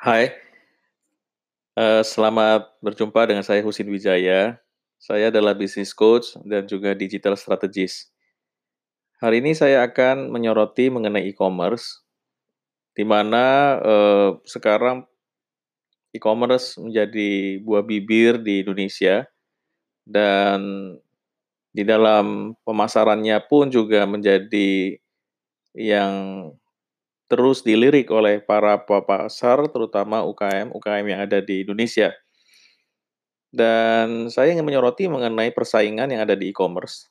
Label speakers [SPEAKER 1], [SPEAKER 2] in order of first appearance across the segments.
[SPEAKER 1] Hai, eee, selamat berjumpa dengan saya Husin Wijaya. Saya adalah business coach dan juga digital strategist. Hari ini saya akan menyoroti mengenai e-commerce, di mana, eee, sekarang e-commerce menjadi buah bibir di Indonesia, dan di dalam pemasarannya pun juga menjadi yang terus dilirik oleh para pasar, terutama UKM-UKM yang ada di Indonesia. Dan saya ingin menyoroti mengenai persaingan yang ada di e-commerce.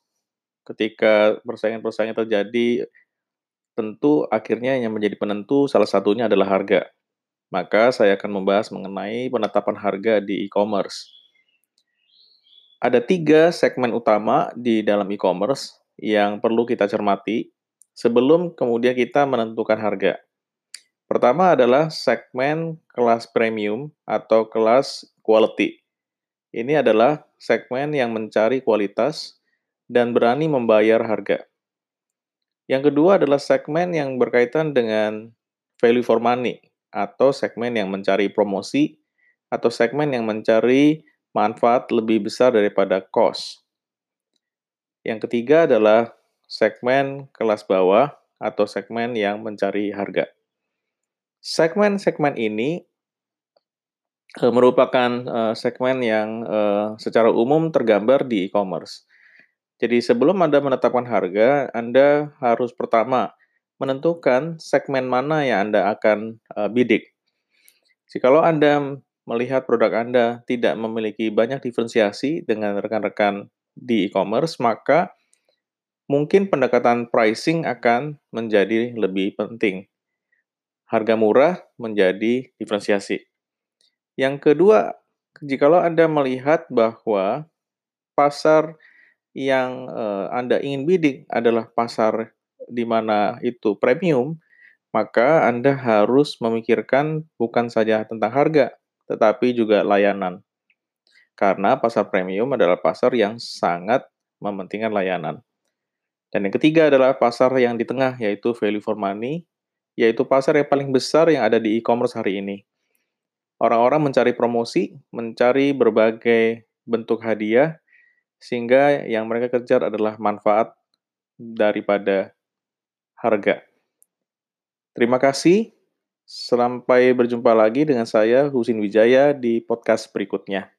[SPEAKER 1] Ketika persaingan-persaingan terjadi, tentu akhirnya yang menjadi penentu salah satunya adalah harga. Maka saya akan membahas mengenai penetapan harga di e-commerce. Ada tiga segmen utama di dalam e-commerce yang perlu kita cermati sebelum kemudian kita menentukan harga. Pertama adalah segmen kelas premium atau kelas quality. Ini adalah segmen yang mencari kualitas dan berani membayar harga. Yang kedua adalah segmen yang berkaitan dengan value for money atau segmen yang mencari promosi atau segmen yang mencari manfaat lebih besar daripada cost. Yang ketiga adalah segmen kelas bawah atau segmen yang mencari harga. Segmen-segmen ini uh, merupakan uh, segmen yang uh, secara umum tergambar di e-commerce. Jadi sebelum Anda menetapkan harga, Anda harus pertama menentukan segmen mana yang Anda akan uh, bidik. Jikalau Anda melihat produk Anda tidak memiliki banyak diferensiasi dengan rekan-rekan di e-commerce, maka mungkin pendekatan pricing akan menjadi lebih penting. Harga murah menjadi diferensiasi. Yang kedua, jikalau Anda melihat bahwa pasar yang uh, Anda ingin bidik adalah pasar di mana itu premium, maka Anda harus memikirkan bukan saja tentang harga, tetapi juga layanan. Karena pasar premium adalah pasar yang sangat mementingkan layanan. Dan yang ketiga adalah pasar yang di tengah, yaitu value for money, yaitu pasar yang paling besar yang ada di e-commerce hari ini. Orang-orang mencari promosi, mencari berbagai bentuk hadiah, sehingga yang mereka kejar adalah manfaat daripada harga. Terima kasih. Sampai berjumpa lagi dengan saya, Husin Wijaya, di podcast berikutnya.